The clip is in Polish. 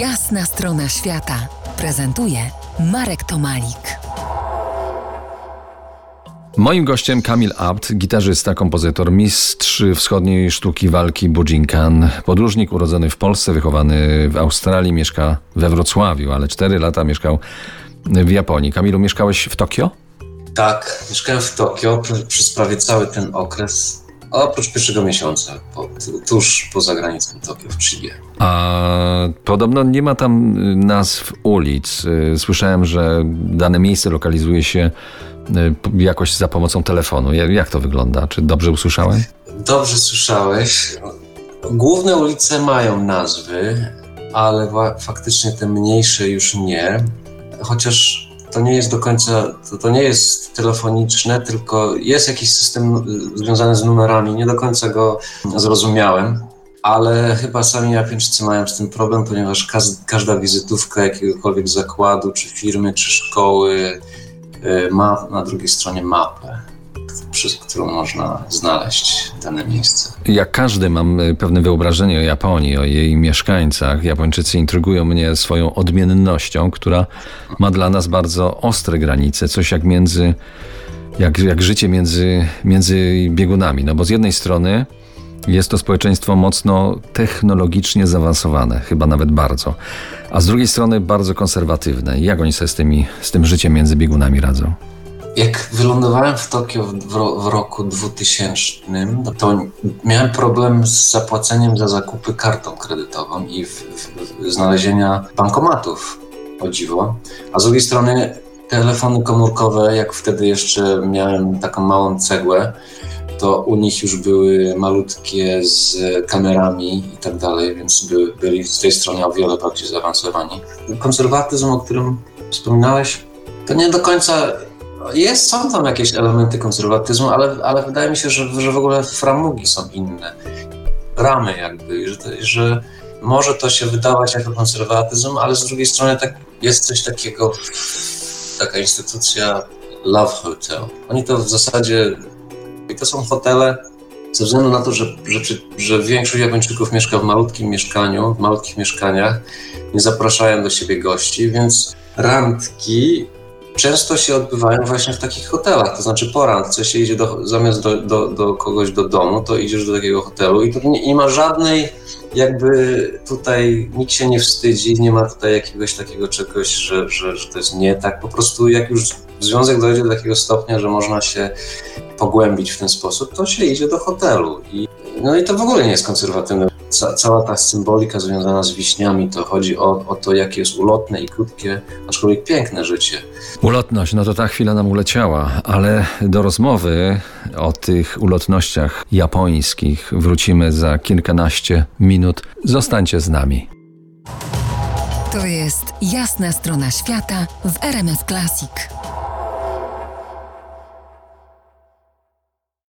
Jasna strona świata prezentuje Marek Tomalik. Moim gościem Kamil Abt, gitarzysta, kompozytor, mistrz wschodniej sztuki walki Bujinkan, podróżnik urodzony w Polsce, wychowany w Australii, mieszka we Wrocławiu, ale cztery lata mieszkał w Japonii. Kamilu, mieszkałeś w Tokio? Tak, mieszkałem w Tokio przez prawie cały ten okres, oprócz pierwszego miesiąca, po, tuż poza granicą Tokio w Chibie. A podobno nie ma tam nazw ulic. Słyszałem, że dane miejsce lokalizuje się y, jakoś za pomocą telefonu. Jak to wygląda? Czy dobrze usłyszałem? Dobrze słyszałeś. Główne ulice mają nazwy, ale faktycznie te mniejsze już nie. Chociaż to nie jest do końca, to, to nie jest telefoniczne, tylko jest jakiś system związany z numerami. Nie do końca go zrozumiałem ale chyba sami Japończycy mają z tym problem, ponieważ każda wizytówka jakiegokolwiek zakładu, czy firmy, czy szkoły y, ma na drugiej stronie mapę, przez którą można znaleźć dane miejsce. Jak każdy mam y, pewne wyobrażenie o Japonii, o jej mieszkańcach. Japończycy intrygują mnie swoją odmiennością, która ma dla nas bardzo ostre granice, coś jak między, jak, jak życie między, między biegunami. No bo z jednej strony jest to społeczeństwo mocno technologicznie zaawansowane, chyba nawet bardzo, a z drugiej strony bardzo konserwatywne. Jak oni sobie z, tymi, z tym życiem między biegunami radzą? Jak wylądowałem w Tokio w, w, roku 2000, to miałem problem z zapłaceniem za zakupy kartą kredytową i w, w, znalezienia bankomatów, o dziwo. A z drugiej strony telefony komórkowe, jak wtedy jeszcze miałem taką małą cegłę, to u nich już były malutkie z kamerami i tak dalej, więc by, byli z tej strony o wiele bardziej zaawansowani. Konserwatyzm, o którym wspominałeś, to nie do końca jest, są tam jakieś elementy konserwatyzmu, ale, ale wydaje mi się, że, że w ogóle framugi są inne. Ramy jakby, że, że może to się wydawać jako konserwatyzm, ale z drugiej strony tak, jest coś takiego, taka instytucja Love Hotel. Oni to w zasadzie i to są hotele, ze względu na to, że, że, że większość Japończyków mieszka w malutkim mieszkaniu, w malutkich mieszkaniach, nie zapraszają do siebie gości, więc randki często się odbywają właśnie w takich hotelach. To znaczy po randce się idzie do, zamiast do, do, do kogoś do domu, to idziesz do takiego hotelu i tu nie, nie, ma żadnej jakby tutaj nikt się nie wstydzi, nie ma tutaj jakiegoś takiego czegoś, że, że, że to jest nie tak. Po prostu jak już związek dojdzie do takiego stopnia, że można się pogłębić w ten sposób, to się idzie do hotelu. I, no i to w ogóle nie jest konserwatywne. Ca cała ta symbolika związana z wiśniami, to chodzi o, o to, jakie jest ulotne i krótkie, aczkolwiek piękne życie. Ulotność, no to ta chwila nam uleciała, ale do rozmowy o tych ulotnościach japońskich wrócimy za kilkanaście minut. Zostańcie z nami. To jest jasna strona świata w RMS Classic.